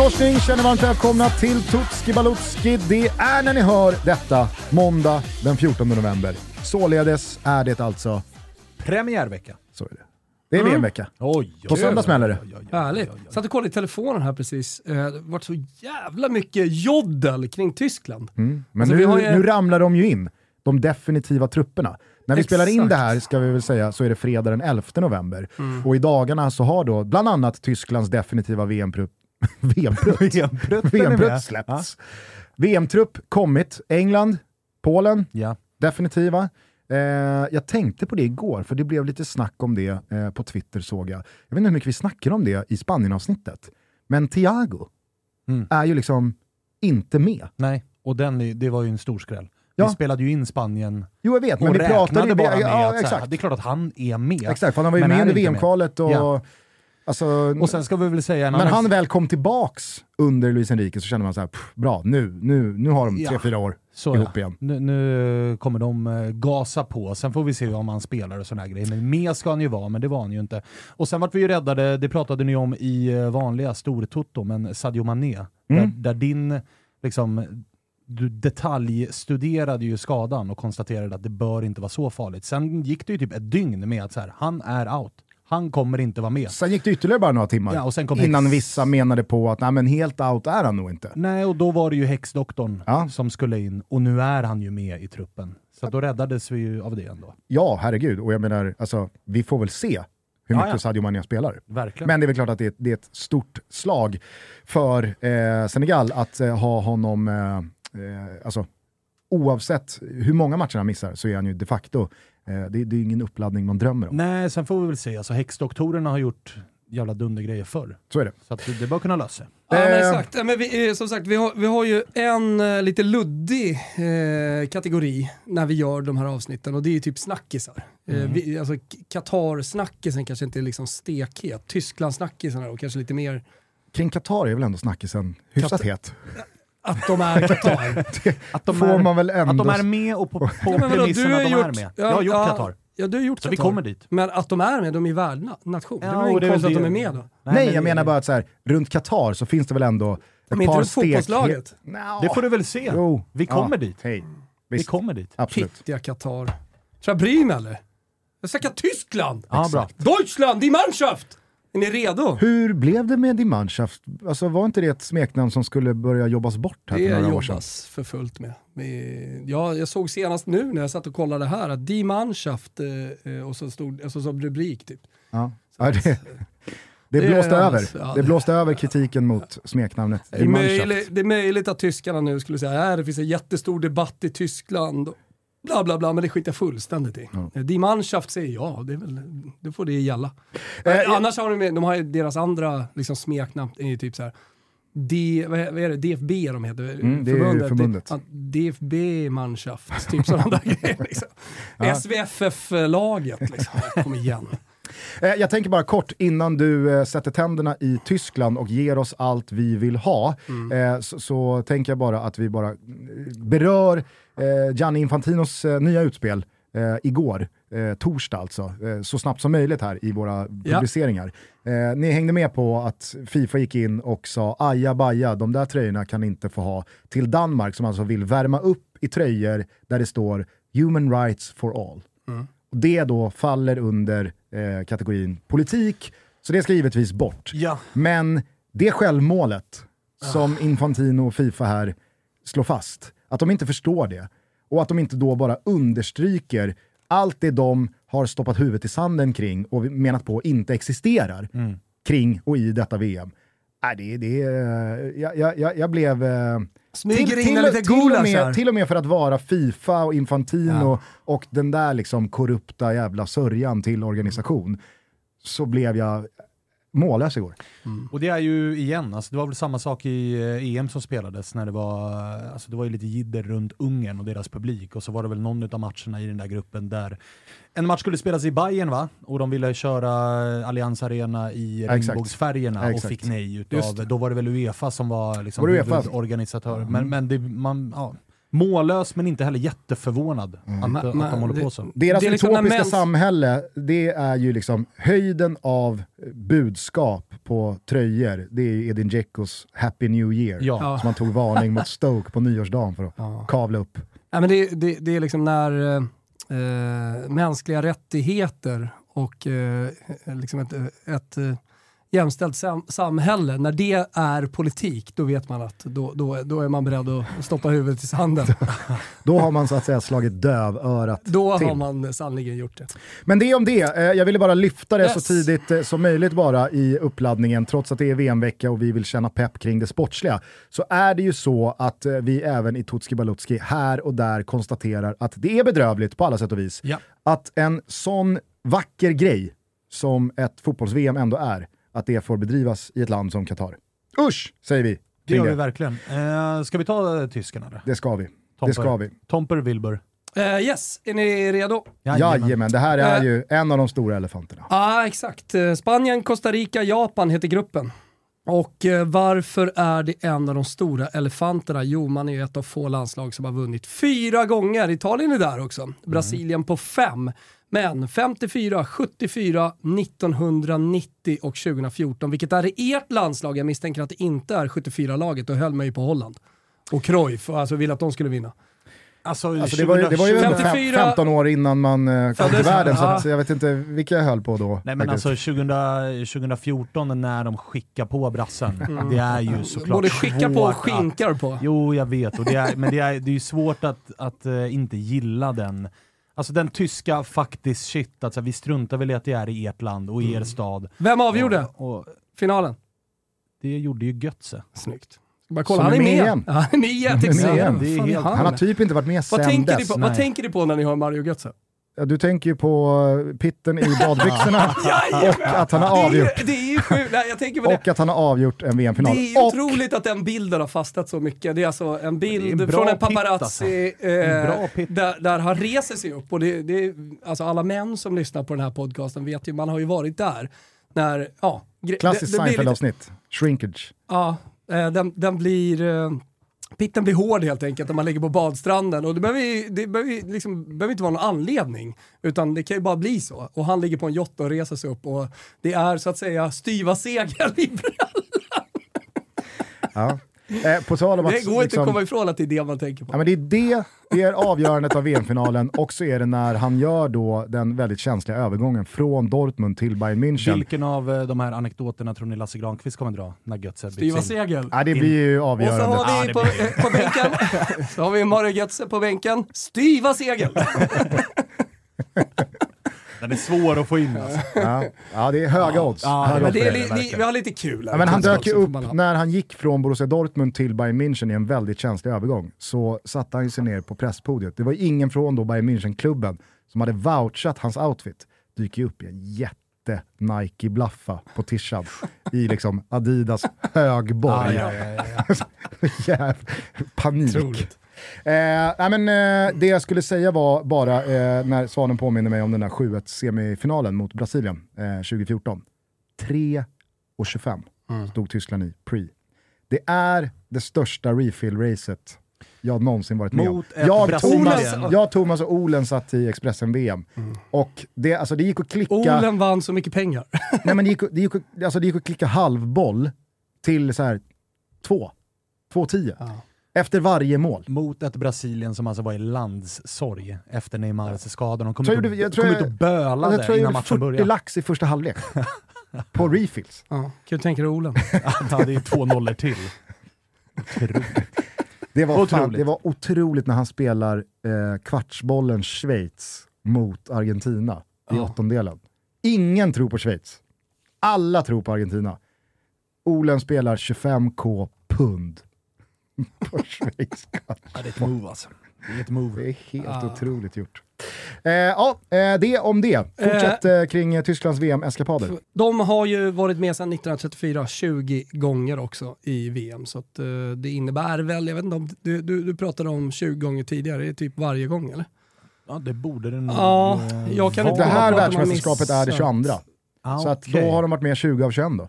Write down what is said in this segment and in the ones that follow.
Korsning, känner varmt välkomna till Tutski Balutski. Det är när ni hör detta, måndag den 14 november. Således är det alltså... Premiärvecka. Så är det. Det är VM-vecka. Oj, På söndag smäller det. Härligt. Satt och kollade i telefonen här precis. Eh, Det har varit så jävla mycket joddel kring Tyskland. Mm. Men Alltså, nu, vi har ju- nu ramlar de ju in, de definitiva trupperna. När vi spelar in Exakt. det här, ska vi väl säga, så är det fredag den 11 november. Mm. Och i dagarna så har då bland annat Tysklands definitiva VM-trupp VM-trupp VM-trupp släppts. VM-trupp kommit. England, Polen, Ja. definitiva. Eh, jag tänkte på det igår, för det blev lite snack om det eh, på Twitter såg jag. Jag vet inte hur mycket vi snackar om det i Spanien-avsnittet. Men Thiago Mm. är ju liksom inte med. Nej, och den, det var ju en stor skräll. Ja. Vi spelade ju in Spanien Jo, jag vet, och men vi räknade pratade bara med ja, att här, det är klart att han är med. Exakt, för han var ju med under. VM-kvalet och... Ja. Alltså, Och sen ska vi väl säga en men han väl kom tillbaks under Luis Enrique så kände man så här, pff, bra, nu, nu, nu har de Ja. tre, fyra år så ihop ja. igen. Nu, nu kommer de eh, gasa på, sen får vi se om han spelar och sådana grejer. Men med ska han ju vara, men det var han ju inte. Och sen vart vi ju räddade, det pratade ni om i eh, vanliga stortutto, men Sadio Mané. Där, Mm. där din, liksom, du detaljstuderade ju skadan och konstaterade att det bör inte vara så farligt. Sen gick det ju typ ett dygn med att så här, han är out. Han kommer inte vara med. Sen gick det ytterligare bara några timmar Ja, och sen kom innan Hex- vissa menade på att nej, men helt out är han nog inte. Nej, och då var det ju häxdoktorn Ja. som skulle in och nu är han ju med i truppen. Så då räddades vi ju av det ändå. Ja, herregud. Och jag menar, alltså, vi får väl se hur Ja, mycket ja. Sadio Mané spelar. Verkligen. Men det är väl klart att det är, det är ett stort slag för eh, Senegal att eh, ha honom, eh, eh, alltså oavsett hur många matcher han missar så är han ju de facto, det, det är ju ingen uppladdning man drömmer om. Nej, sen får vi väl se. Alltså, häxdoktorerna har gjort jävla dundergrejer förr. Så är det. Så att det, det bör kunna lösa sig. Ja, men Eh. exakt. Ja, Men vi, eh, som sagt, vi har, vi har ju en eh, lite luddig eh, kategori när vi gör de här avsnitten och det är ju typ snackisar. Eh, vi, alltså Qatar-snackisen kanske inte är liksom stekhet. Tyskland-snackisen då kanske lite mer Kring Qatar är väl ändå snackisen hyfsat het. Att de är Qatar. Att de, Får är, man väl att de ändå... är med och på, på Ja, men vadå, premisserna de gjort- är med. ja, jag har gjort ja, Qatar. Ja, du har gjort Så Qatar. vi kommer dit. Men att de är med, de är värdnation. Det är Ja, väl inget det är väl konstigt att de är med då. Nej, men- jag menar bara att så här, runt Qatar så finns det väl ändå ett Men inte par runt stek... fotbollslaget. Nja. Det får du väl se. Jo. Vi kommer dit. Hej. Vi kommer dit. absolut. Pittiga Qatar. Tror jag bryr mig eller? Jag snackar Tyskland! Ja, bra. Deutschland, die Mannschaft! Är ni redo? Hur blev det med din Mannschaft? Alltså var inte det ett smeknamn som skulle börja jobbas bort här Det för några år sedan? jobbas för fullt med. Ja, jag såg senast nu när jag satt och kollade här att Die Mannschaft eh, eh, och så stod alltså, som rubrik typ. Ja. Ja, det, det Det är blåste över. ja, Det det- blåste över kritiken mot smeknamnet Det är, din Mannschaft. möjligt, det är möjligt att tyskarna nu skulle säga att det finns en jättestor debatt i Tyskland. Bla bla bla, men det skiter jag fullständigt i. Ja. Die Mannschaft säger ja, det, är väl, det får det gälla. Eh, Eh, Annars har de, de har ju deras andra liksom, smeknamn, är ju typ så här. D, vad är det? DFB de heter? Mm, det är ju förbundet. Ja, DFB-manschaft, typ sådana där grejer. Liksom. Ja. SVFF-laget, liksom. kom igen. Eh, Jag tänker bara kort innan du eh, sätter tänderna i Tyskland och ger oss allt vi vill ha, eh, så, så tänker jag bara att vi bara berör Gianni Infantinos nya utspel igår, torsdag alltså, så snabbt som möjligt här i våra Ja. publiceringar. Eh, ni hängde med på att Fifa gick in och sa aja baja, de där tröjorna kan inte få ha till Danmark som alltså vill värma upp i tröjor där det står “Human rights for all”. Och det då faller under eh, kategorin politik, så det ska givetvis bort. Ja. Men det självmålet som Infantino och Fifa här slår fast, att de inte förstår det och att de inte då bara understryker allt det de har stoppat huvudet i sanden kring och menat på inte existerar kring och i detta VM. Nej, det, det, jag, jag, jag, jag blev... Smyger in till, lite till, och med, till och med för att vara Fifa och Infantino och den där liksom korrupta jävla sörjan till organisation så blev jag mållös igår. Och det är ju igen, alltså det var väl samma sak i eh, EM som spelades när det var, alltså det var ju lite jidder runt Ungern och deras publik och så var det väl någon av matcherna i den där gruppen där en match skulle spelas i Bayern va? Och de ville köra Allianz Arena i regnbågsfärgerna och fick nej utav, då var det väl Uefa som var liksom huvudorganisatör. Men, men det, man, ja, Mållös men inte heller jätteförvånad Mm. att, Men- att de håller det- på så. Deras Det är liksom utopiska mens- samhälle, det är ju liksom höjden av budskap på tröjor. Det är Edin Dzeckos Happy New Year. Ja. Ja. Som han tog varning mot Stoke på nyårsdagen för att Ja. kavla upp. Nej, men det, det, det är liksom när eh, eh, mänskliga rättigheter och eh, liksom ett, ett eh, jämställt sam samhälle, när det är politik, då vet man att då, då, då är man beredd att stoppa huvudet i sanden. Då har man så att säga slagit dövörat Då till. har man sannoliken gjort det. Men det om det. Eh, Jag ville bara lyfta det Yes. så tidigt eh, som möjligt bara i uppladdningen, trots att det är VM-vecka och vi vill känna pepp kring det sportsliga. Så är det ju så att eh, vi även i Tutski Balutski här och där konstaterar att det är bedrövligt på alla sätt och vis. Ja. Att en sån vacker grej som ett fotbolls-VM ändå är, att det får bedrivas i ett land som Qatar. Usch, säger vi. Det gör vi verkligen. Eh, ska vi ta eh, tyskarna eller? Det ska vi. Tomper. Det ska vi. Tomper Wilbur. Eh, yes, är ni redo? Jajamän, det här är Eh. ju en av de stora elefanterna. Ja, ah, exakt. Spanien, Costa Rica, Japan heter gruppen. Och varför är det en av de stora elefanterna? Jo, man är ju ett av få landslag som har vunnit fyra gånger. Italien är där också. Brasilien på fem. Men 54, 74, 1990 och 2014, vilket är ert landslag. Jag misstänker att det inte är 74-laget och höll mig på Holland. Och Cruyff, alltså ville att de skulle vinna. Alltså, Alltså det, var ju, det var ju 2020 ändå fem- 54 15 år innan man eh, kom till världen, så att, jag vet inte vilka jag höll på då. Nej men faktiskt. alltså 2000, 2014 när de skickar på brassen, det är ju såklart Mm. Både skicka på och skinkar på. Jo, jag vet. Och det är, men det är, det är ju svårt att, att eh, inte gilla den. Alltså den tyska faktiskt shit, alltså, vi struntar väl i att det är i ert land och i Mm. er stad. Vem avgjorde Och, och finalen? det gjorde ju Götze. Snyggt. Bara kolla, han är är med igen. Han är med, Han är med exakt. igen. Han har typ inte varit med vad, sen tänker dess. på, vad tänker ni på när ni hör Mario Götze? Ja, Du tänker ju på eh, pitten i badbyxorna och att han har Det är avgjort. det är ju sjukt, Nej, jag tänker på det. Och att han har avgjort en Det VM-final. är ju Och otroligt att den bilden har fastnat så mycket. Det är alltså en bild Det en från en paparazzi En bra eh, pitt. där, där han reser sig upp. Och det, det, alltså alla män som lyssnar på den här podcasten vet ju, man har ju varit där. När, ja, klassiskt det- det lite- Seinfeld-avsnitt. Shrinkage. Ja, eh, den, den blir... eh, Pitten blir hård helt enkelt när man ligger på badstranden och det behöver, ju- det behöver, ju liksom, behöver inte vara någon anledning. Utan det kan ju bara bli så. Och han ligger på en jott och reser sig upp och det är så att säga styva segel i brallan. Ja. Eh, på tal om att... Det går inte liksom- att komma ifrån att det är det man tänker på. Ja, men det är det, det är avgörandet av VM-finalen och så är det när han gör då den väldigt känsliga övergången från Dortmund till Bayern München. Vilken av eh, de här anekdoterna tror ni Lasse Granqvist kommer dra när Götze byts Styva in? segel. Ja, det blir ju Och så avgörande. har vi på, eh, på bänken, så har vi Mario Götze på bänken. Styva segel! Den är svår att få in alltså. Ja, ja, det är höga odds. Ja, Höga Men odds det är det. vi har lite kul här. Ja, men han dök ju upp när han gick från Borussia Dortmund till Bayern München i en väldigt känslig övergång. Så satte han sig ner på presspodiet. Det var ingen från då Bayern München-klubben som hade vouchat hans outfit. Dyker upp i en jätte Nike-blaffa på tishan i liksom Adidas högborg. Ja, ja, ja, ja. Jävla panik. Otroligt. Eh, nej men, eh, det jag skulle säga var bara eh, när Svanen påminner mig om den där 7-1 semifinalen mot Brasilien eh, 2014. 3 och 25 Mm. stod Tyskland i pre. Det är det största refill-racet jag någonsin varit med om. Mot Jag. Thomas, jag, Thomas och Olen satt i Expressen-VM. Och det, alltså, det gick att klicka... Olen vann så mycket pengar. Nej, men det, gick, det, gick, alltså, det gick att klicka halvboll till så här två. 2-10. Ja. Efter varje mål. Mot ett Brasilien som alltså var i landssorg efter Neymars skada. De kom, Tror ut, jag och, jag tror kom jag- ut och bölade jag tror jag innan matchen 40 började. lax i första halvlek. på refills. Ja, kan du tänka dig Olen? Ja, det är två nollor till. Otroligt. Det var, fan, Otroligt. det var otroligt när han spelar eh, kvartsbollen Schweiz mot Argentina i Ja. åttondelen. Ingen tror på Schweiz. Alla tror på Argentina. Olen spelar 25k pund på Schweiz. Ja, det är ett move alltså. Det är ett move. Det är helt Ah. otroligt gjort. Eh, ja, eh, det om det. Fortsätt eh, kring eh, Tysklands VM-eskapader. De har ju varit med sedan 1934 20 gånger också i VM. Så att, eh, det innebär väl, jag vet inte om du, du, du pratade om 20 gånger tidigare, det är typ varje gång eller? Ja, det borde det nog Ja, jag kan vara. inte Det här världsmästerskapet är det missat. 22. Ah, Så att okej. då har de varit med 20 av 21 då.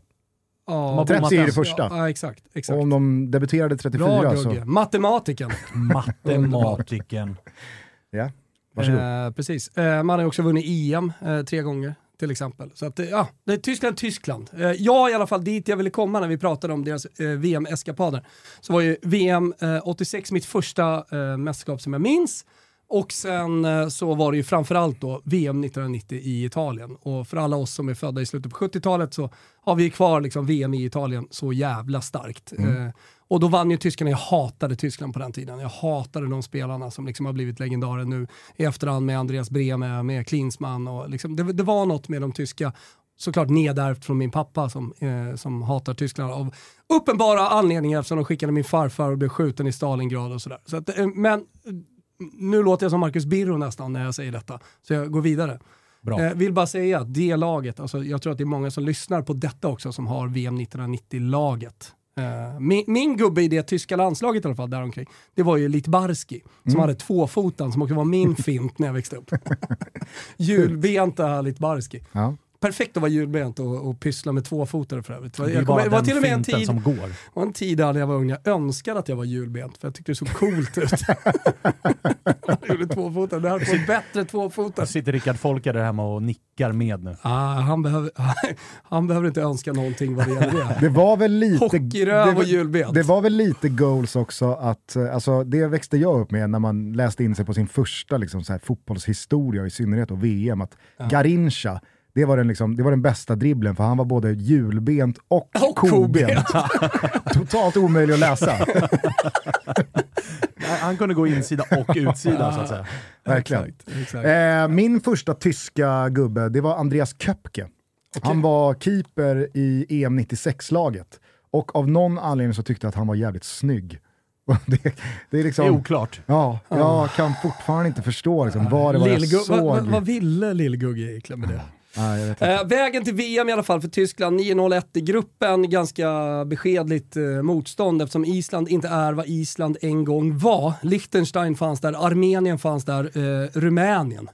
Ja, har 30 är det första. Ja, exakt. exakt. Och om de debuterade 34 Bra så... Gugge. Matematiken. Matematiken. Ja, varsågod. Eh, precis. Eh, man har också vunnit EM eh, tre gånger till exempel. Så att, eh, ja, det är Tyskland, Tyskland. Eh, jag i alla fall dit jag ville komma när vi pratade om deras eh, VM-eskapader. Så var ju VM eh, 86 mitt första eh, mästerskap som jag minns. Och sen eh, så var det ju framförallt då VM 1990 i Italien. Och för alla oss som är födda i slutet på 70-talet så har vi kvar liksom VM i Italien så jävla starkt. Eh, och då vann ju tyskarna, jag hatade Tyskland på den tiden. Jag hatade de spelarna som liksom har blivit legendarer nu i efterhand med Andreas Brehme, med Klinsmann och liksom, det, det var något med de tyska såklart nedärvt från min pappa som, eh, som hatar Tyskland av uppenbara anledningar eftersom de skickade min farfar och blev skjuten i Stalingrad och sådär. Så att, eh, men nu låter jag som Marcus Birro nästan när jag säger detta, så jag går vidare. Bra. Eh, vill bara säga att det laget, alltså, jag tror att det är många som lyssnar på detta också som har VM 1990-laget. Eh, min, min gubbe i det tyska landslaget i alla fall, däromkring, det var ju Litbarski som hade tvåfotan som också var min fint när jag växte upp. Hjulbenta Litbarski. Ja. Perfekt att vara hjulbent och, och pyssla med tvåfotare för övrigt. Det det var till och med en tid, som går. var en tid där när jag var ung, jag önskade att jag var hjulbent för jag tyckte det såg coolt ut. jag gjorde tvåfotare, det hade fått bättre tvåfotare. Sitter Rickard Folke där hemma och nickar med nu. Ah, han, behöver, han behöver inte önska någonting vad det gäller det. Det var väl lite... Hockeyröv och hjulbent. Det var väl lite goals också att, eh, alltså det växte jag upp med när man läste in sig på sin första liksom, så här, fotbollshistoria, i synnerhet och VM, att Garincha, det var, den, liksom, det var den bästa dribblen för han var både hjulbent och, Och kobent. Totalt omöjlig att läsa. Han kunde gå insida och utsida så att säga. Verkligen. Exakt, exakt. Eh, min första tyska gubbe, det var Andreas Köpke. Han var keeper i EM 96-laget. Och av någon anledning så tyckte jag att han var jävligt snygg. Det, det är liksom... Det är oklart. Ja, jag kan fortfarande inte förstå liksom, vad det var jag såg. vad, vad, vad ville Lillgugge egentligen med det? Nej, jag vet inte. Eh, vägen till VM i alla fall för Tyskland, 9-0-1 i gruppen. Ganska beskedligt eh, motstånd eftersom Island inte är vad Island en gång var. Liechtenstein fanns där, Armenien fanns där, eh, Rumänien.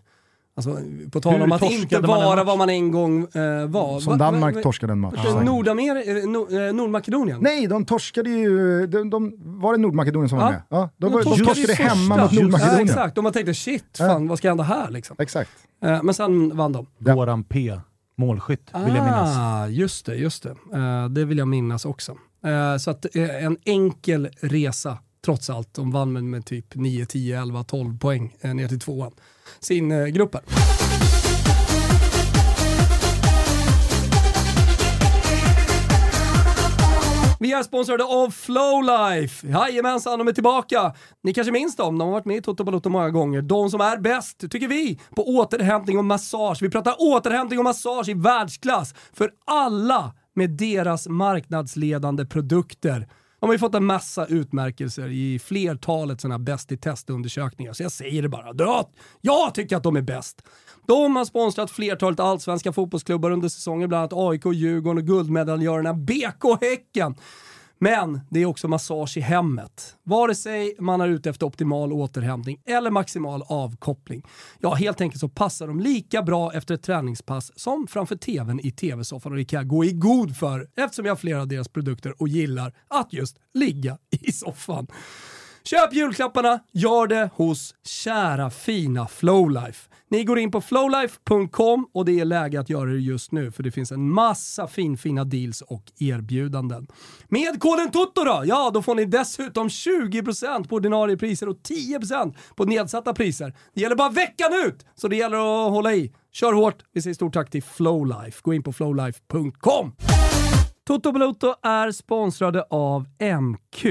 Alltså, på tal Hur om att torskade inte vara vad man en gång eh, var. Som Va- Danmark va- torskade en match. va- säkert. Nordamer, eh, Nor- eh, Nordmakedonien? Nej, de torskade ju... De, de, var det Nordmakedonien som var Ja. med? Ja, de, De var, de torskade torskade hemma mot Ja, Nordmakedonien. exakt, och man tänkte shit, fan, vad ska hända här liksom? Exakt. Eh, men sen vann de. Ja. Goran P. Målskytt, vill jag minnas. Ah, just det, just det. Eh, det vill jag minnas också. Eh, så att eh, en enkel resa, trots allt. De vann med, med typ 9, 10, 11, 12 poäng eh, ner till tvåan. Sin eh, grupp här. Vi är sponsrade av Flowlife. Jajamensan, de är tillbaka. Ni kanske minns dem, de har varit med i Toto Balotto många gånger. De som är bäst, tycker vi, på återhämtning och massage. Vi pratar återhämtning och massage i världsklass för alla med deras marknadsledande produkter. De har ju fått en massa utmärkelser i flertalet sådana bäst i testundersökningar, så jag säger det bara. Jag tycker att de är bäst. De har sponsrat flertalet allsvenska fotbollsklubbar under säsongen, bland annat AIK, Djurgården och guldmedaljörerna BK Häcken. Men det är också massage i hemmet. Vare sig man är ute efter optimal återhämtning eller maximal avkoppling. Ja, helt enkelt så passar de lika bra efter ett träningspass som framför tvn i tv-soffan och det kan jag gå i god för eftersom jag har flera av deras produkter och gillar att just ligga i soffan. Köp julklapparna, gör det hos kära fina Flowlife. Ni går in på flowlife.com och det är läge att göra det just nu för det finns en massa finfina deals och erbjudanden. Med koden TOTO då, ja då får ni dessutom 20% på ordinarie priser och 10% på nedsatta priser. Det gäller bara veckan ut, så det gäller att hålla i. Kör hårt, vi säger stort tack till Flowlife. Gå in på flowlife.com. Toto Balotto är sponsrade av MQ.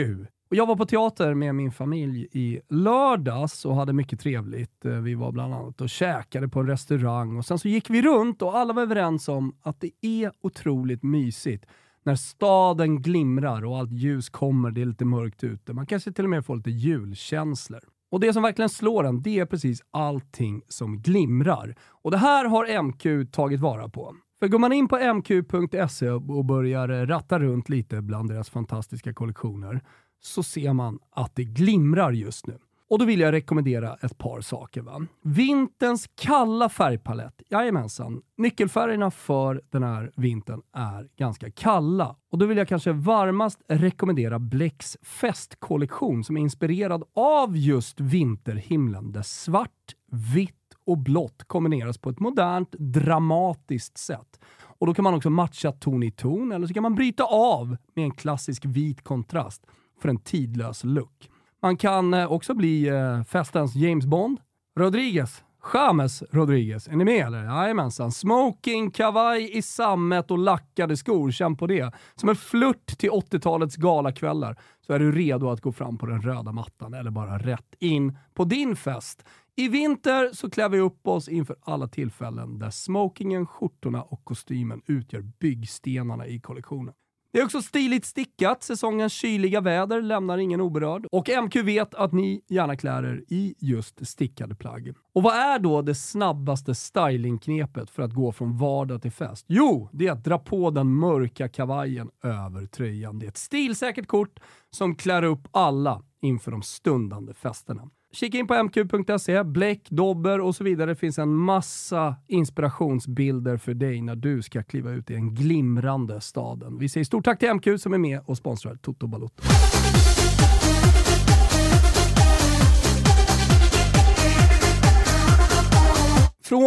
Och jag var på teater med min familj i lördags och hade mycket trevligt. Eh, vi var bland annat och käkade på en restaurang och sen så gick vi runt och alla var överens om att det är otroligt mysigt när staden glimrar och allt ljus kommer, det är lite mörkt ute. Man kanske till och med får lite julkänslor. Och det som verkligen slår en, det är precis allting som glimrar. Och det här har MQ tagit vara på. För går man in på mq.se och börjar ratta runt lite bland deras fantastiska kollektioner så ser man att det glimrar just nu. Och då vill jag rekommendera ett par saker. Va? Vinterns kalla färgpalett, jajamensan. Nyckelfärgerna för den här vintern är ganska kalla. Och då vill jag kanske varmast rekommendera Blecks festkollektion som är inspirerad av just vinterhimlen där svart, vitt och blått kombineras på ett modernt, dramatiskt sätt. Och då kan man också matcha ton i ton, eller så kan man bryta av med en klassisk vit kontrast för en tidlös look. Man kan eh, också bli eh, festens James Bond. Rodriguez. James Rodriguez. Är ni med eller? Jajamensan. Smoking, kavaj i sammet och lackade skor. Känn på det. Som en flört till 80-talets galakvällar så är du redo att gå fram på den röda mattan eller bara rätt in på din fest. I vinter så klär vi upp oss inför alla tillfällen där smokingen, skjortorna och kostymen utgör byggstenarna i kollektionen. Det är också stiligt stickat. Säsongens kyliga väder lämnar ingen oberörd. Och MQ vet att ni gärna klär er i just stickade plagg. Och vad är då det snabbaste stylingknepet för att gå från vardag till fest? Jo, det är att dra på den mörka kavajen över tröjan. Det är ett stilsäkert kort som klär upp alla inför de stundande festerna. Kika in på mq.se, bläck, dobber och så vidare. Det finns en massa inspirationsbilder för dig när du ska kliva ut i den glimrande staden. Vi säger stort tack till MQ som är med och sponsrar Toto Balotto.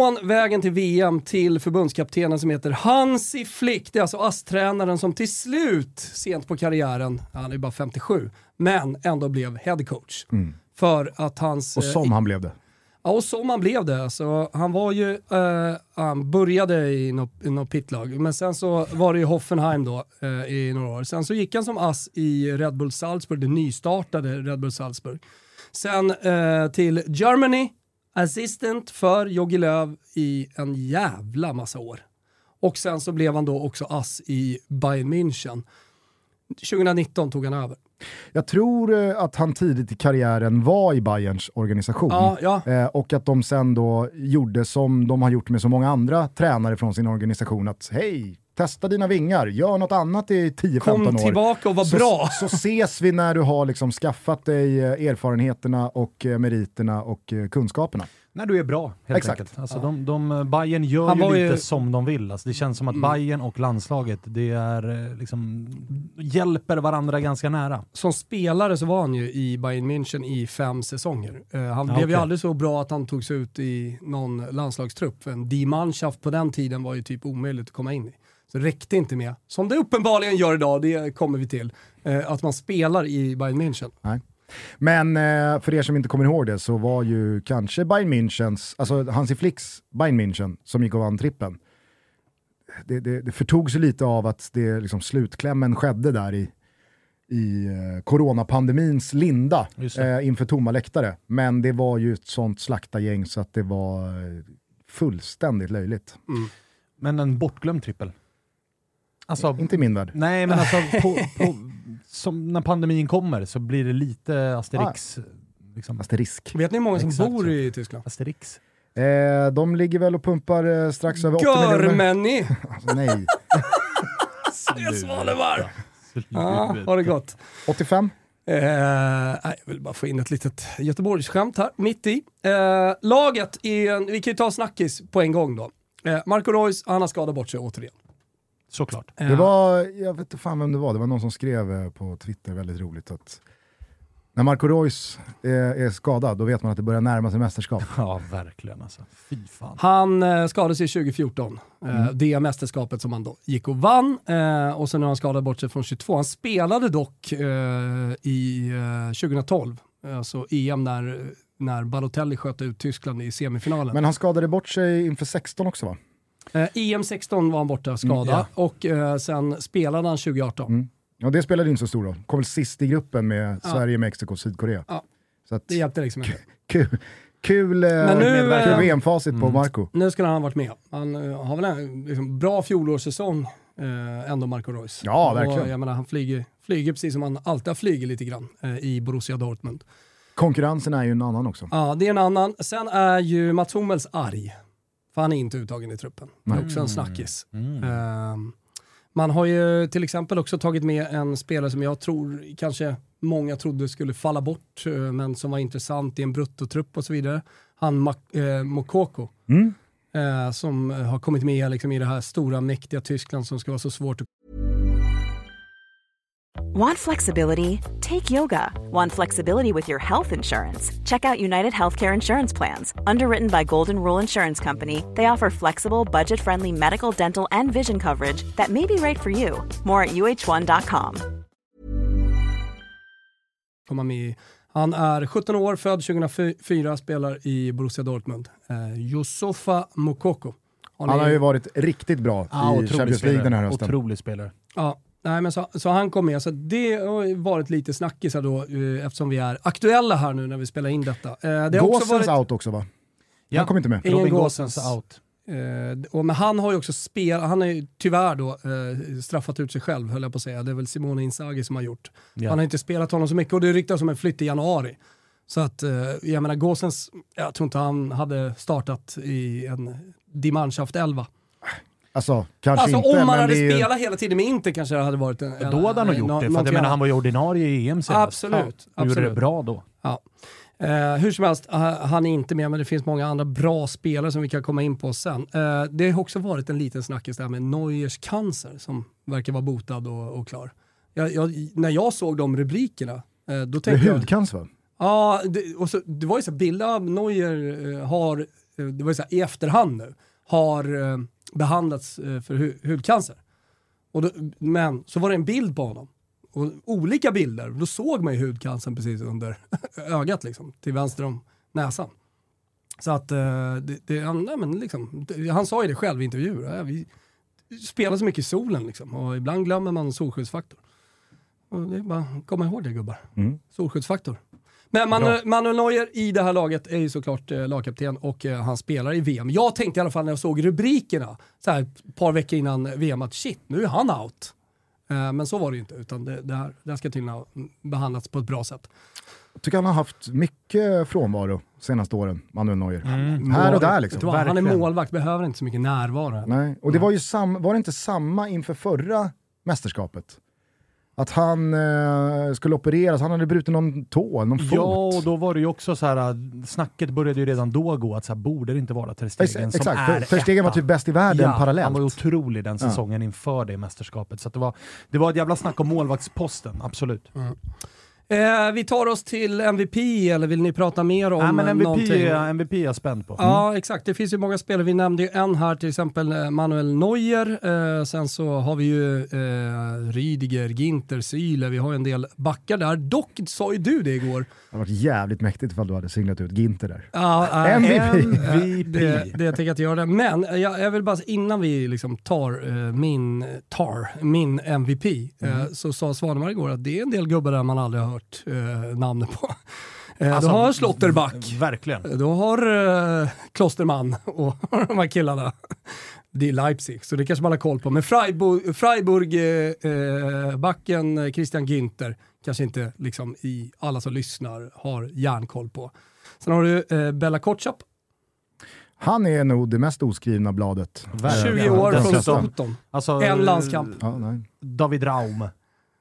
Från vägen till VM till förbundskaptenen som heter Hansi Flick. Det är alltså ASS-tränaren som till slut, sent på karriären, han är bara 57, men ändå blev headcoach. Mm. För att hans... Och som eh, han blev det. Ja, och som han blev det. Alltså, han var ju, uh, han började i något, i något pitlag, men sen så var det ju Hoffenheim då uh, i några år. Sen så gick han som ass i Red Bull Salzburg, det nystartade Red Bull Salzburg. Sen uh, till Germany, assistant för Jogi Löw i en jävla massa år. Och sen så blev han då också ass i Bayern München. 2019 tog han över. Jag tror eh, att han tidigt i karriären var i Bayerns organisation ja, ja. Eh, och att de sen då gjorde som de har gjort med så många andra tränare från sin organisation, att hej, testa dina vingar, gör något annat i 10-15 år. Kom tillbaka och var så, bra. Så ses vi när du har liksom skaffat dig eh, erfarenheterna och meriterna och kunskaperna. När du är bra, helt Exakt. enkelt. Alltså, ja. de, de, Bayern gör Han ju lite ju... som de vill. Alltså, det känns som att mm. Bayern och landslaget det är, liksom, hjälper varandra ganska nära. Som spelare så var han ju i Bayern München i fem säsonger. Uh, han ja, blev okay. ju aldrig så bra att han togs ut i någon landslagstrupp. En D-manschaft på den tiden var ju typ omöjligt att komma in i. Så det räckte inte med, som det uppenbarligen gör idag, det kommer vi till, uh, att man spelar i Bayern München. Nej. Men eh, för er som inte kommer ihåg det så var ju kanske Bayern Münchens, alltså Hansi Flicks Bayern München som gick och vann trippen. Det, det, det förtog sig lite av att det, liksom, slutklämmen skedde där i, i eh, coronapandemins linda eh, inför tomma läktare. Men det var ju ett sånt slaktargäng så att det var eh, fullständigt löjligt. Mm. Men en bortglömd trippel? Alltså, inte i min värld. Nej, men alltså på, på, som när pandemin kommer så blir det lite Asterix. Ah. Liksom. Asterisk. Vet ni hur många som Exakt. bor i Tyskland? Asterix. Eh, de ligger väl och pumpar eh, strax över 80 miljoner. alltså, nej. Jag Svanemar! Ja, har det gott. 85? Eh, jag vill bara få in ett litet Göteborgsskämt här, mitt i. Eh, laget, är, vi kan ju ta snackis på en gång då. Eh, Marco Reus, han har skadat bort sig återigen. Såklart. Det var, jag vet inte fan vem det var, det var någon som skrev eh, på Twitter väldigt roligt att när Marco Reus är, är, skadad, då vet man att det börjar närma sig mästerskap. Ja, verkligen alltså. Fy fan. Han eh, skadade sig 2014, eh, mm. eh, det mästerskapet som han då gick och vann. Eh, och sen har han skadat bort sig från 22. Han spelade dock eh, i 2012, alltså EM när, när Balotelli sköt ut Tyskland i semifinalen. Men han skadade bort sig inför 16 också va? Eh, EM 16 var han borta skadad mm, ja. och eh, sen spelade han 2018. Mm. Ja, det spelade inte så stor roll. Kom väl sist i gruppen med ja. Sverige, Mexiko och Sydkorea. Ja. Så att, det hjälpte liksom inte. Kul, kul, eh, kul VM-facit mm. på Marco. Nu skulle han ha varit med. Han uh, har väl en liksom, bra fjolårssäsong uh, ändå, Marco Reus. Ja, verkligen. Och, jag menar, han flyger, flyger precis som han alltid har flugit lite grann uh, i Borussia Dortmund. Konkurrensen är ju en annan också. Ja, det är en annan. Sen är ju Mats Hummels arg. För han är inte uttagen i truppen. Det är också en snackis. Mm. Uh, Man har ju till exempel också tagit med en spelare som jag tror kanske många trodde skulle falla bort, eh, men som var intressant i en bruttotrupp och så vidare. Han eh, Mokoko. Mm. Eh, som har kommit med liksom, i det här stora mäktiga Tyskland som ska vara så svårt att Want flexibility? Take yoga. Want flexibility with your health insurance? Check out United Healthcare Insurance Plans. Underwritten by Golden Rule Insurance Company, they offer flexible, budget friendly medical, dental, and vision coverage that may be right for you. More at uh1.com. komma med i. Han är 17 år, född 2004, spelar i Borussia Dortmund. Yusufa Mokoko. Han har ju varit riktigt bra Ja, i Champions League den här hösten. Otrolig spelare. Ja, nej, men så, så han kom med. Så det har ju varit lite snackisar då eh, eftersom vi är aktuella här nu när vi spelar in detta. Eh, det har också Gåsens varit, out också va? Ja. Han kom inte med. Ingen Robin Gåsens. Out. eh, och, men han har ju också spelat, han har ju tyvärr då eh, straffat ut sig själv höll jag på att säga. Det är väl Simone Inzaghi som har gjort. Ja. Han har inte spelat honom så mycket och det ryktas om en flytt i januari. Så att, eh, jag menar Gåsens, jag tror inte han hade startat i en Die Mannschaft 11. Alltså, kanske Alltså inte, om man hade ju... spelat hela tiden med Inter kanske det hade varit en... en Då hade han nog gjort det, för jag någonting menar, han var ju ordinarie i EM senast. Absolut, Ja. Och gjorde det absolut. bra då. Ja. Eh, hur som helst, eh, han är inte med men det finns många andra bra spelare som vi kan komma in på sen. Eh, det har också varit en liten snackis där med Neuers cancer som verkar vara botad och, och klar. Jag, jag, när jag såg de rubrikerna, eh, då tänkte jag... hudcancer va? Ja, det, och så, det var ju så bilder av Neuer eh, har, eh, det var ju så här, i efterhand nu, har eh, behandlats eh, för hu hudcancer. Och då, men så var det en bild på honom. Och olika bilder, då såg man ju hudcancern precis under ögat liksom, till vänster om näsan. Så att eh, det, det, han, nej, men liksom, det, han sa ju det själv i intervjuer, ja, vi spelar så mycket i solen liksom, och ibland glömmer man solskyddsfaktor. Och det är bara komma ihåg det gubbar. Mm. Solskyddsfaktor. Men Manu, Manuel Neuer i det här laget är ju såklart eh, lagkapten och eh, han spelar i VM. Jag tänkte i alla fall när jag såg rubrikerna, så här, ett par veckor innan VM, att shit, nu är han out. Eh, men så var det ju inte, utan det, det, här, det här ska tydligen ha behandlats på ett bra sätt. Jag tycker han har haft mycket frånvaro senaste åren, Manuel Neuer. Mm. Här och där liksom. Han är målvakt, behöver inte så mycket närvaro. Nej. Och det var ju sam, var det inte samma inför förra mästerskapet? Att han eh, skulle opereras, han hade brutit någon tå, någon fot. Ja, och då var det ju också så här, äh, snacket började ju redan då gå att så här, borde det inte vara Ter Stegen Ex- som är för, för Stegen var typ bäst i världen ja, parallellt. Han var otrolig den säsongen inför det mästerskapet. Så att det, var, det var ett jävla snack om målvaktsposten, absolut. Eh, vi tar oss till MVP, eller vill ni prata mer om Nej, men MVP, någonting? MVP är jag spänd på. Ja, exakt. Det finns ju många spelare. Vi nämnde ju en här, till exempel eh, Manuel Neuer. Eh, sen så har vi ju eh, Rydiger, Ginter, Syle. Vi har en del backar där. Dock sa ju du det igår. Det hade varit jävligt mäktigt ifall du hade singlat ut Ginter där. Ja, äh, MVP. eh, Det, det tänker jag inte göra. Men jag, jag vill bara, innan vi liksom tar eh, min, tar, min MVP, eh, så sa Svanemar igår att det är en del gubbar där man aldrig har hört eh, namnet på. Eh, Alltså, du har Slotterback. Verkligen. Du har uh, Klosterman och de här killarna. Det är Leipzig, så det kanske man har koll på. Men Freiburg, Freiburg eh, eh, backen eh, Christian Günther kanske inte liksom i alla som lyssnar har järnkoll på. Sen har du eh, Bella Kotschap, Han är nog det mest oskrivna bladet. Verkligen. 20 år från. Soton. Alltså, En landskamp. Ja, nej. David Raum,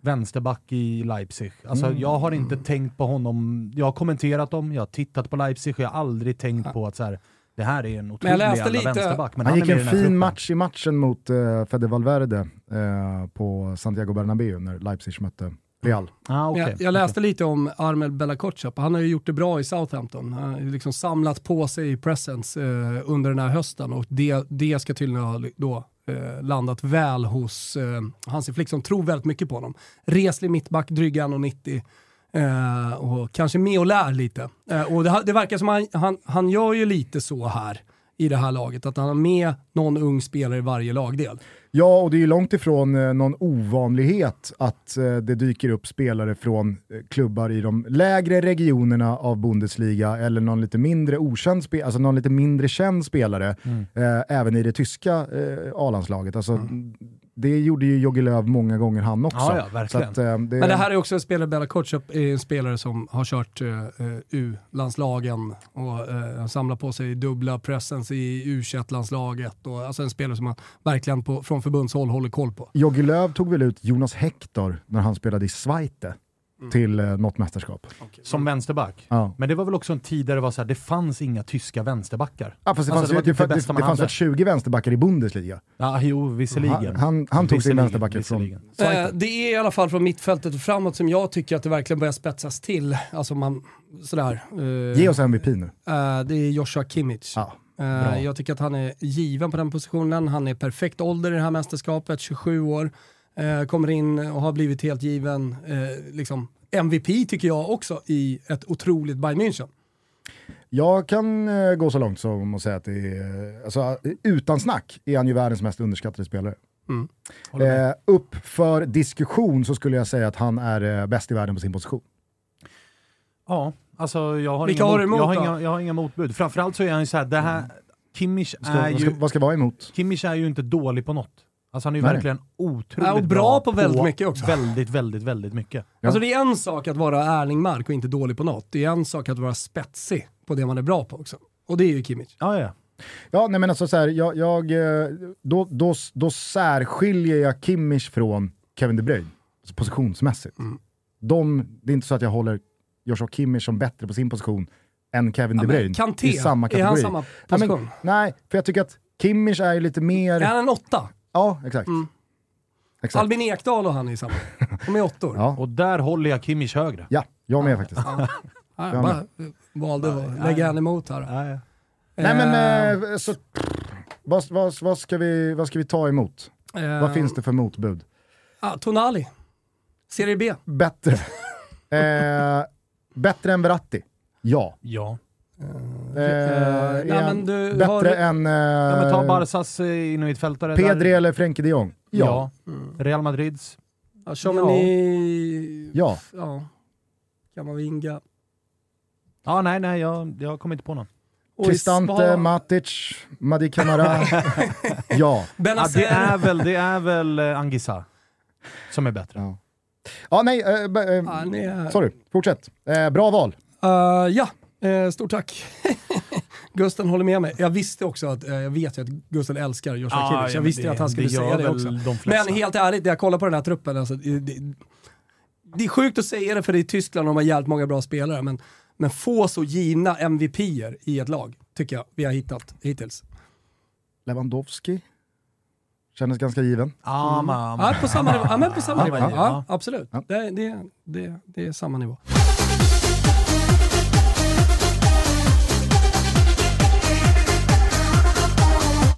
vänsterback i Leipzig. Alltså, Mm. Jag har inte tänkt på honom. Jag har kommenterat dem, jag har tittat på Leipzig och jag har aldrig tänkt på att så här, det här är en otrolig jävla lite- vänsterback. Men Han han, gick en i fin truppen. match i matchen mot uh, Fede Valverde eh, på Santiago Bernabéu när Leipzig mötte Real. Ah, okay. Jag, jag läste lite om Armel Bella Kotschap. Han har ju gjort det bra i Southampton. Han har liksom samlat på sig presence eh, under den här hösten och det, det ska tydligen ha då, eh, landat väl hos eh, Hansi Flick som tror väldigt mycket på honom. Reslig mittback, dryg 1,90 eh, och kanske med och lär lite. Eh, och det, det verkar som han, han, han gör ju lite så här i det här laget, att han har med någon ung spelare i varje lagdel. Ja, och det är ju långt ifrån eh, någon ovanlighet att eh, det dyker upp spelare från eh, klubbar i de lägre regionerna av Bundesliga eller någon lite mindre okänd spe- alltså någon lite mindre känd spelare Mm. eh, även i det tyska eh, A-landslaget. Alltså, det gjorde ju Jogi Löw många gånger han också. Ja, ja, verkligen. Att, eh, det, Men det här är också en spelare, Bella Kotchup är en spelare som har kört uh, U-landslagen och uh, samlar på sig dubbla presence i U21-landslaget. Och, alltså en spelare som man verkligen på, från förbundshåll håller koll på. Jogi Löw tog väl ut Jonas Hector när han spelade i Zweite Mm. till eh, något mästerskap. Som vänsterback. Ja. Men det var väl också en tid där det var så här, det fanns inga tyska vänsterbackar. Ja, fast det Alltså, fanns, det typ det det, det, fanns väl 20 vänsterbackar i Bundesliga? Ja, jo, visserligen. Han, han, han tog sin vänsterback från. Eh, det är i alla fall från mittfältet och framåt som jag tycker att det verkligen börjar spetsas till. Alltså man, sådär. eh, Ge oss MVP nu. eh, det är Joshua Kimmich. Ja. Eh, Bra. jag tycker att han är given på den positionen. Han är perfekt ålder i det här mästerskapet, 27 år. Eh, kommer in och har blivit helt given. Eh, liksom MVP tycker jag också i ett otroligt Bayern München. Jag kan eh, gå så långt som att säga att det är, eh, alltså, eh, utan snack är han ju världens mest underskattade spelare. Med. Eh, upp för diskussion så skulle jag säga att han är eh, bäst i världen på sin position. Ja, alltså jag har, Vilka inga, har mot, emot jag har, inga, jag har inga motbud. Framförallt så är han ju såhär, det här, Kimmich Ska, är vad, ska, ju, vad ska vara emot? Kimmich är ju inte dålig på något. Alltså han är ju Nej. verkligen otroligt Ja, och bra på väldigt mycket också. Väldigt, väldigt, väldigt mycket. Ja. Alltså det är en sak att vara ärlig mark och inte dålig på något. Det är en sak att vara spetsig på det man är bra på också. Och det är ju Kimmich. Ja, ja. Ja, nej men alltså så här, jag, jag, eh, då, då, då särskiljer jag Kimmich från Kevin De Bruyne, alltså positionsmässigt. De, det är inte så att jag håller Joshua Kimmich som bättre på sin position än Kevin De men Bruyne Kanté, i samma är kategori. han samma Nej, men, position? nej, för jag tycker att Kimmich är ju lite mer... Är han en åtta? Ja, exakt. Mm. exakt. Albin Ekdal och han är samma. De är åttor. Ja. Och där håller jag Kimmich högre. ja, jag med faktiskt. Ja, jag bara valde att lägga henne emot här. Ja. Nej men, Eh, eh, så, vad, vad, vad, ska vi, vad ska vi ta emot? eh, Vad finns det för motbud? Ah, Tonali. Serie B. Bättre. eh, bättre än Verratti? Ja. ja. Eh, nej, men han du bättre har- än eh, ja men ta Barsas eh, innermittfältare. Pedri där. eller Frenkie de Jong? Ja. Ja. Real Madrids. Ja, Tchouameni. Ja. ja. Kamavinga. Ja, nej, nej, jag, jag kommer inte på någon. Cristante, Matic, Madi Camara. ja. Ja, det är väl, det är väl eh, Angisa som är bättre. ja. Ja, nej, eh, eh, Ja, ni är- sorry, fortsätt. Eh, bra val. Eh, ja, eh, stort tack. Gusten håller med mig. Jag visste också att, eh, jag vet ju att Gusten älskar Joshua Ja, Kimmich. ja, Jag men visste det- att han skulle det säga det också. de. Men helt ärligt, när jag kollar på den här truppen, alltså, det, det, det är sjukt att säga det för det är Tyskland och de har jävligt många bra spelare, men, men få så givna MVP-er i ett lag, tycker jag vi har hittat hittills. Lewandowski. Kändes ganska given. Ja, man, Ja, på samma nivå. Ja, men på samma Ja, nivå. ja. Ja, absolut. Ja. Det, det, det, det är samma nivå.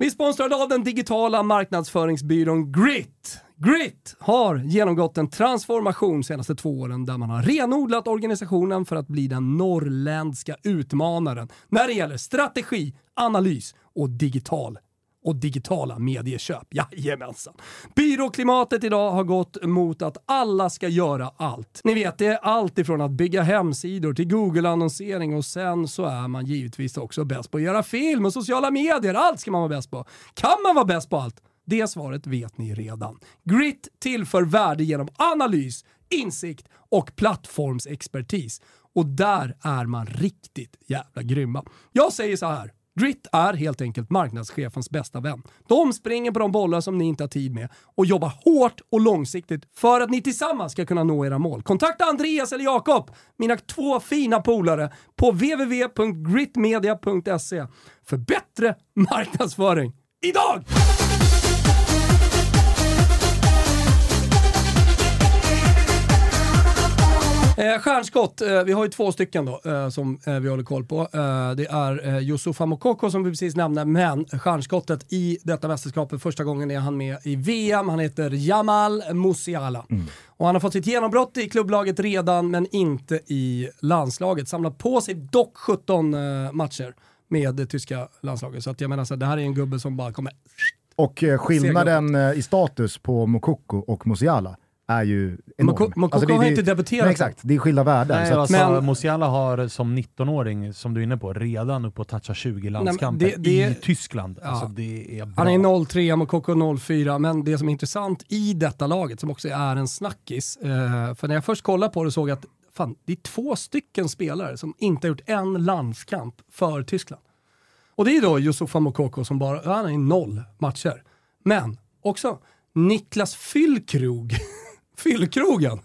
Vi är sponsrade av den digitala marknadsföringsbyrån Grit. Grit har genomgått en transformation de senaste två åren där man har renodlat organisationen för att bli den norrländska utmanaren när det gäller strategi, analys och digital och digitala medieköp. Jajamensan. Byråklimatet idag har gått mot att alla ska göra allt. Ni vet, det är allt ifrån att bygga hemsidor till Google-annonsering och sen så är man givetvis också bäst på att göra film och sociala medier. Allt ska man vara bäst på. Kan man vara bäst på allt? Det svaret vet ni redan. Grit tillför värde genom analys, insikt och plattformsexpertis. Och där är man riktigt jävla grymma. Jag säger så här. Grit är helt enkelt marknadschefens bästa vän. De springer på de bollar som ni inte har tid med och jobbar hårt och långsiktigt för att ni tillsammans ska kunna nå era mål. Kontakta Andreas eller Jakob, mina två fina polare, på www.gritmedia.se för bättre marknadsföring idag! Eh, stjärnskott, eh, vi har ju två stycken då eh, som vi håller koll på. Det är eh, Yusufa Mokoko som vi precis nämnde, men stjärnskottet i detta mästerskapet, första gången är han med i VM. Han heter Jamal Musiala. Och han har fått sitt genombrott i klubblaget redan, men inte i landslaget. Samlat på sig dock 17 eh, matcher med det tyska landslaget. Så att jag menar, så här, det här är en gubbe som bara kommer... Och skillnaden i status på Mokoko och Musiala är ju enorm. Moko- Mokoko det- har det- inte debuterat Nej, exakt, det är skilda världar. Nej, så att, alltså, Men- Musiala har som 19-åring, som du är inne på, redan upp och touchat 20 landskamper det- det- i Tyskland. Ja. Alltså, det är bra. Han är 0-3, Mokoko 0-4, men det som är intressant i detta laget, som också är en snackis, eh, för när jag först kollade på det såg jag att fan, det är två stycken spelare som inte har gjort en landskamp för Tyskland. Och det är då Yusufa Mokoko som bara, han är i noll matcher. Men också Niklas Fyllkrog, Fyllkrogen,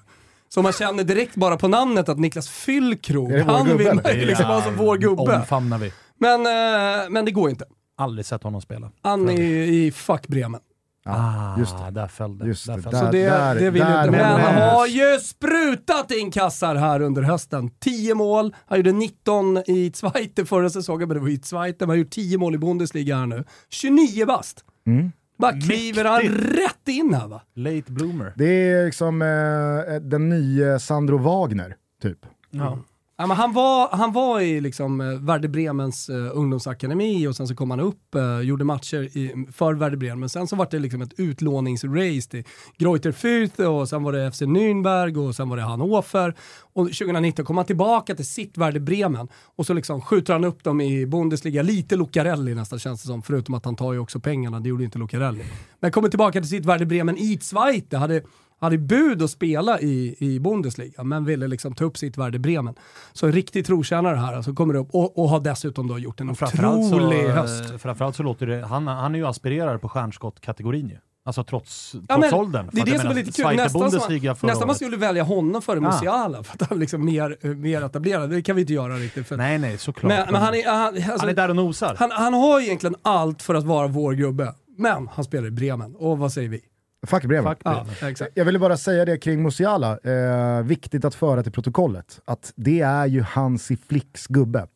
som man känner direkt bara på namnet att Niklas Fyllkrog, han vill man ju liksom ha som vår gubbe. omfamnar vi. Men, eh, men det går inte. Aldrig sett honom spela. Han är i fuck Bremen. Ah, just det. där föll det. Just där det, föll där- Så det, där- det vill där inte. Men han har ju sprutat in kassar här under hösten. 10 mål, han gjorde 19 i Zweite förra säsongen, men det var ju Zweite. Han har gjort 10 mål i Bundesliga här nu. 29 bast. Mm. Bara kliver han rätt in här va. Late bloomer. Det är liksom eh, den nya Sandro Wagner, typ. Ja. Ja, men han, var, han var i liksom, eh, Werder Bremens eh, ungdomsakademi och sen så kom han upp, eh, gjorde matcher i, för Werder Bremen. Men sen så var det liksom ett utlåningsrace till Greuther Fürth och sen var det FC Nürnberg och sen var det Hannover. Och 2019 kom han tillbaka till sitt Werder Bremen och så liksom skjuter han upp dem i Bundesliga, lite Lucarelli nästan känns det som, förutom att han tar ju också pengarna, det gjorde inte Lucarelli. Men kommer tillbaka till sitt Werder Bremen i Zweite, hade hade bud att spela i, i Bundesliga, men ville liksom ta upp sitt värde Bremen. Så en riktig trotjänare här, alltså kommer upp och, och har dessutom då gjort en otrolig höst. eh, framförallt så låter det, han, han är ju aspirerare på stjärnskottkategorin ju. Alltså trots, trots Ja, men åldern. Det är det som är lite kul. Nästan, som, nästan man skulle välja honom före Ah. Musiala, för att han liksom mer, mer etablerad. Det kan vi inte göra riktigt. För, Nej, nej, såklart. men, men han, är, han, alltså, han är där och nosar. han, han har egentligen allt för att vara vår gubbe. Men han spelar i Bremen, och vad säger vi? Fuck Bremen. Fuck Ja, exakt. Jag ville bara säga det kring Musiala, eh, viktigt att föra till protokollet, att det är ju Hansi Flicks gubbe.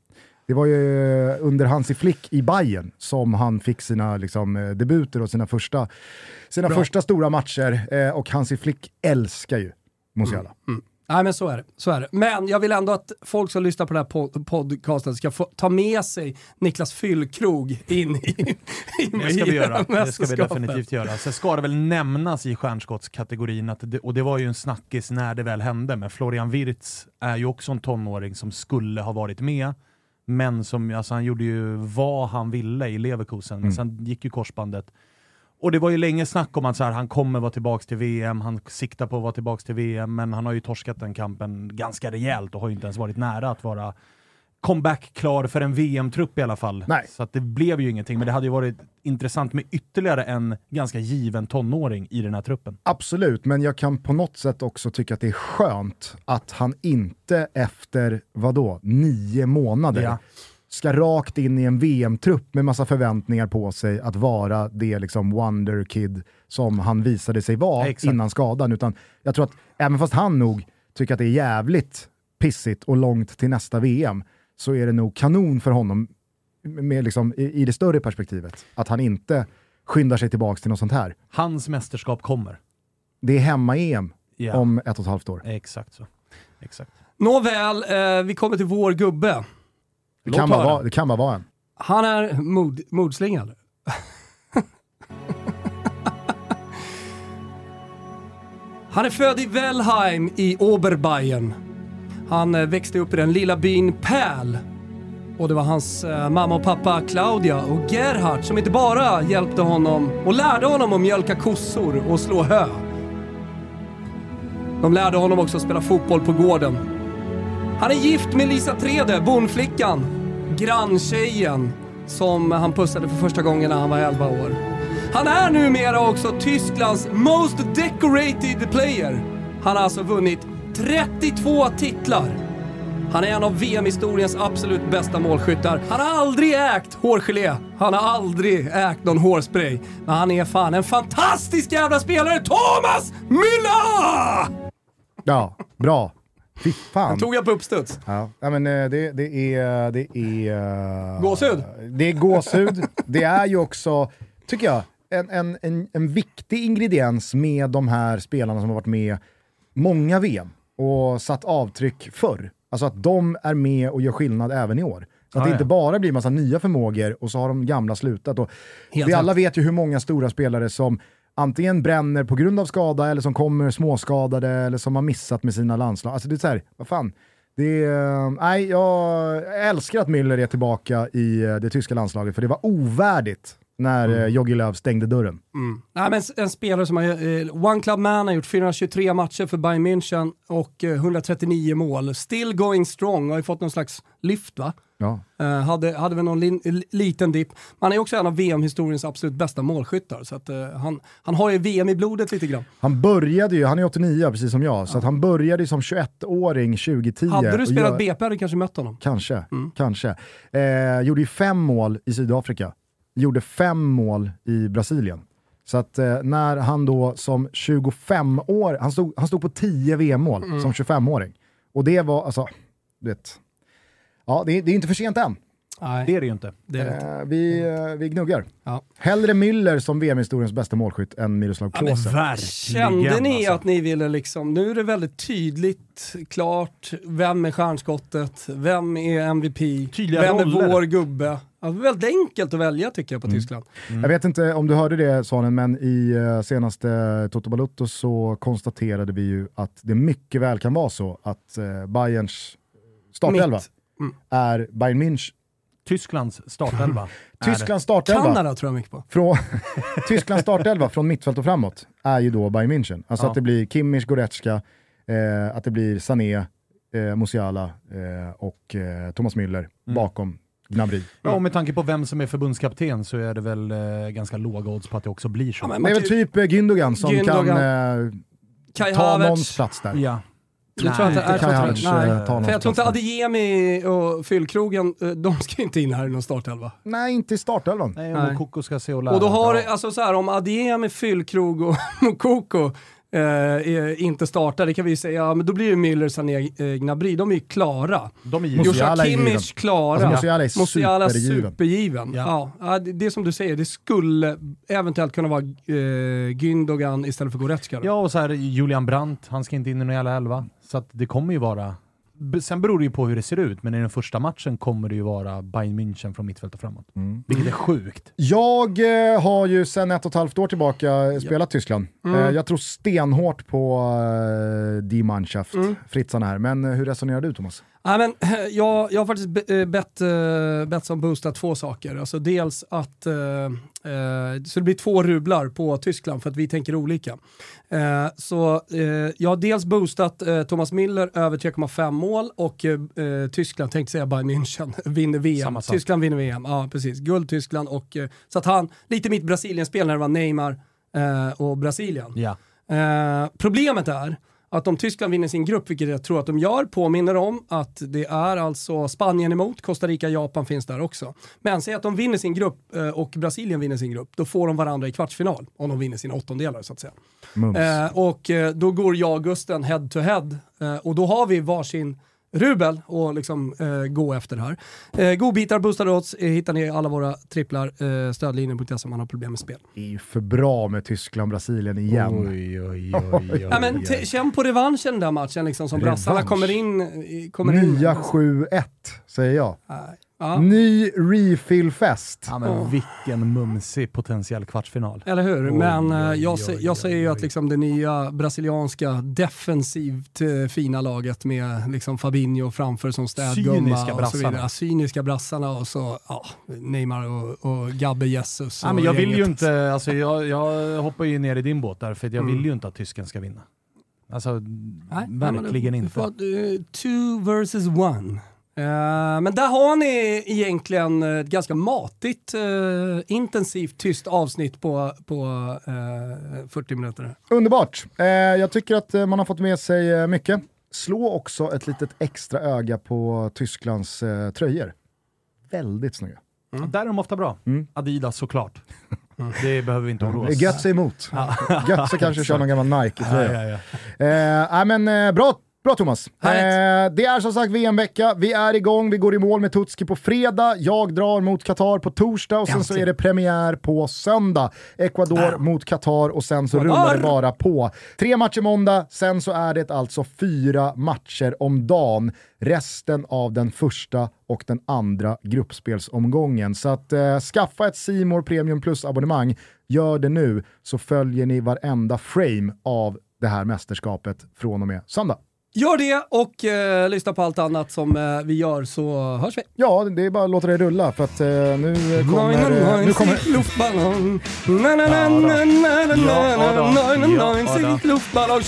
Det var ju under Hansi Flick i Bayern som han fick sina liksom, eh, debuter och sina första, sina Bra. första stora matcher eh, och Hansi Flick älskar ju Musiala. Nej men så är, det, så är det. Men jag vill ändå att folk som lyssnar på den här pod- podcasten ska få ta med sig Niklas Fyllkrog in i, in Det ska vi göra. Det ska vi definitivt göra. Sen ska det väl nämnas i stjärnskottskategorin, att det, och det var ju en snackis när det väl hände, men Florian Wirtz är ju också en tonåring som skulle ha varit med, men som, alltså han gjorde ju vad han ville i Leverkusen, men sen gick ju korsbandet. Och det var ju länge snack om att så här, han kommer vara tillbaka till VM, han siktar på att vara tillbaka till VM, men han har ju torskat den kampen ganska rejält och har ju inte ens varit nära att vara comeback-klar för en VM-trupp i alla fall. Nej. Så att det blev ju ingenting, men det hade ju varit intressant med ytterligare en ganska given tonåring i den här truppen. Absolut, men jag kan på något sätt också tycka att det är skönt att han inte efter, vadå, nio månader Ja. Ska rakt in i en VM-trupp med massa förväntningar på sig att vara det liksom wonder kid som han visade sig vara Exakt. innan skadan. Utan jag tror att även fast han nog tycker att det är jävligt pissigt och långt till nästa VM, så är det nog kanon för honom med liksom, i, i det större perspektivet. Att han inte skyndar sig tillbaka till något sånt här. Hans mästerskap kommer. Det är hemma-EM Ja. om ett och ett halvt år. Exakt så. Exakt. Nåväl, eh, vi kommer till vår gubbe. Det kan, bara vara, det kan bara vara en. Han är mod, modslingad. Han är född i Wellheim i Oberbayern. Han eh, växte upp i den lilla byn Päl. Och det var hans eh, mamma och pappa Claudia och Gerhard som inte bara hjälpte honom och lärde honom att mjölka kossor och slå hö. De lärde honom också att spela fotboll på gården. Han är gift med Lisa Trede, bondflickan, granntjejen som han pussade för första gången när han var 11 år. Han är numera också Tysklands most decorated player. Han har alltså vunnit 32 titlar. Han är en av VM-historiens absolut bästa målskyttar. Han har aldrig ägt hårgelé. Han har aldrig ägt någon hårspray. Men han är fan en fantastisk jävla spelare, Thomas Müller! Ja, bra. Fy fan. Tog jag på uppstuds. Ja, ja, men eh, det, det är... Det är eh, Gåshud. Det är gåshud. det är ju också, tycker jag, en, en, en, en viktig ingrediens med de här spelarna som har varit med många VM och satt avtryck förr. Alltså att de är med och gör skillnad även i år. Så att det inte bara blir massa nya förmågor och så har de gamla slutat. Och Helt vi alla vet ju hur många stora spelare som antingen bränner på grund av skada eller som kommer småskadade eller som har missat med sina landslag. Alltså det är så här, vad fan. Det är, nej, jag älskar att Müller är tillbaka i eh, det tyska landslaget för det var ovärdigt när mm. Jogi Löw stängde dörren. Mm. Nej, men en spelare som har, eh, One Club Man har gjort 423 matcher för Bayern München och eh, 139 mål. Still going strong, har ju fått någon slags lyft va? Ja. Uh, hade, hade väl någon li, liten dipp. Han är också en av VM-historiens absolut bästa målskyttar, så att, uh, han, han har ju VM i blodet lite grann. Han började ju, han är 89 precis som jag, så att han började som 21-åring 2010. Hade du spelat jag, BP hade du kanske mött honom. Kanske, mm. kanske. Eh, gjorde ju fem mål i Sydafrika, gjorde fem mål i Brasilien. Så att eh, när han då som 25 år, han stod, han stod på 10 VM-mål mm. som 25-åring. Och det var, alltså, du vet, Ja, det är, det är inte för sent än. Nej. Det är det ju inte. Det det. Eh, vi, eh, vi gnuggar. Ja. Hellre Müller som VM-historiens bästa målskytt än Miroslav Klose. Ja, Kände ni alltså. att ni ville liksom, nu är det väldigt tydligt, klart, vem är stjärnskottet, vem är MVP, Tydliga vem roller. är vår gubbe? Alltså, väldigt enkelt att välja tycker jag på mm. Tyskland. Mm. Jag vet inte om du hörde det Svanen, men i uh, senaste Toto Balutto så konstaterade vi ju att det mycket väl kan vara så att uh, Bayerns startelva mm. är Bayern München. Tysklands startelva. Tysklands startelva. Kanada tror jag mycket på. Från, Tysklands startelva från mittfält och framåt är ju då Bayern München. Alltså ja. att det blir Kimmich, Goretzka, eh, att det blir Sané, eh, Musiala eh, och eh, Thomas Müller mm. bakom Gnabry. Ja, och med tanke på vem som är förbundskapten så är det väl eh, ganska låga odds på att det också blir så. Ja, men det är väl typ eh, Gündogan som Gündogan. kan eh, ta någons plats där. Ja. Jag tror inte, jag tror inte, nej. För jag tror inte Adeyemi och Fyllkrogen, eh, de ska inte in här i någon startelva. Nej, inte i startelvan. Nej, och Mokoko ska se och lära. Och då har, alltså så här, om Adeyemi, Fyllkrog och Mokoko eh, inte startar, det kan vi säga, ja, men då blir det Müller, Sané, eh, Gnabry, de är ju klara. De är Joshua Kimmich klara. Alltså, Musiala är Musiala supergiven. supergiven. Ja. Ja, det, det är som du säger, det skulle eventuellt kunna vara eh, Gündogan istället för Goretzka. Ja, och så här Julian Brandt, han ska inte in i någon jävla elva. Så att det kommer ju vara Sen beror det ju på hur det ser ut, men i den första matchen kommer det ju vara Bayern München från mittfält och framåt. Mm. Vilket är sjukt. Jag eh, har ju sedan ett och ett halvt år tillbaka spelat ja. Tyskland. Mm. Eh, jag tror stenhårt på eh, Die Mannschaft, mm. Fritzarna här. Men eh, hur resonerar du Thomas? Ja, men, jag, jag har faktiskt eh, bett, uh, bett som boostat två saker. Alltså dels att uh, så det blir två rublar på Tyskland för att vi tänker olika. så jag har dels boostat Thomas Miller över 3,5 mål och Tyskland, tänkte säga Bayern München, vinner VM. Tyskland vinner VM, ja precis. Guld Tyskland och så att han, lite mitt Brasilien-spel när det var Neymar och Brasilien. Ja. problemet är att om Tyskland vinner sin grupp, vilket jag tror att de gör, påminner om att det är alltså Spanien emot, Costa Rica, Japan finns där också. Men säg att de vinner sin grupp eh, och Brasilien vinner sin grupp, då får de varandra i kvartsfinal om de vinner sina åttondelar så att säga. Eh, och eh, då går jag och Gusten head to head eh, och då har vi varsin rubel och liksom eh, gå efter det här. Eh, godbitar, boostade odds eh, hittar ni i alla våra tripplar. Eh, Stödlinjen.se om man har problem med spel. Det är ju för bra med Tyskland-Brasilien igen. Oj, oj, oj, oj, ja, men känn på revanschen den där matchen liksom, som brassarna kommer in. Kommer Nya 7-1 säger jag. Nej. Ja. Ny refillfest. Ja, men oh. Vilken mumsig potentiell kvartsfinal. Eller hur? men oj, jag, oj, jag säger ju att liksom det nya brasilianska defensivt eh, fina laget med liksom Fabinho framför som städgumma och så vidare. Cyniska brassarna och så ja, Neymar och, och Gabbe Jesus. Ja, men jag vill ju inte, alltså, jag, jag hoppar ju ner i din båt där för jag mm. vill ju inte att tysken ska vinna. Alltså, Nej, verkligen inte. För, uh, two versus one. Uh, men där har ni egentligen ett ganska matigt, uh, intensivt, tyst avsnitt på, på uh, 40 minuter. Underbart! jag tycker att man har fått med sig mycket. Slå också ett litet extra öga på Tysklands tröjor. Väldigt snygga. Mm. Där är de ofta bra. Mm. Adidas såklart. Mm. Det behöver vi inte oroa oss. Götze emot. Götze kanske kör någon gammal Nike-tröja. Ja, ja, ja. eh, men, eh, bra Bra Thomas. Eh, det är som sagt VM-vecka, vi är igång, vi går i mål med Tutski på fredag, jag drar mot Qatar på torsdag och sen Äntligen. så är det premiär på söndag. Ecuador ah. mot Qatar och sen så Qatar. rullar det bara på. Tre matcher måndag, sen så är det alltså fyra matcher om dagen resten av den första och den andra gruppspelsomgången. Så att eh, skaffa ett Simor Premium Plus-abonnemang, gör det nu så följer ni varenda frame av det här mästerskapet från och med söndag. Gör det och eh, lyssna på allt annat som eh, vi gör så hörs vi. Ja, det är bara att låta det rulla för att eh, nu kommer... Nein, nu kommer... luftballong. luftballong.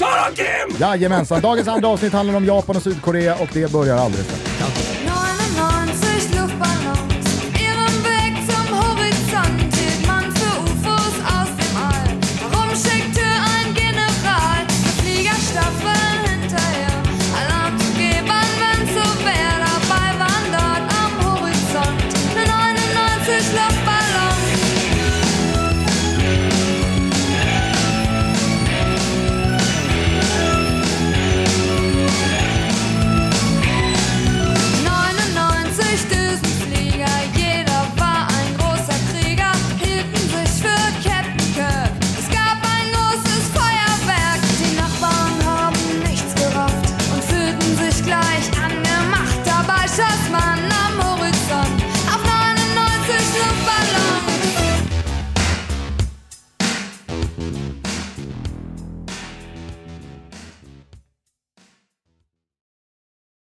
Jajamensan, dagens andra avsnitt handlar om Japan och Sydkorea och det börjar alldeles strax.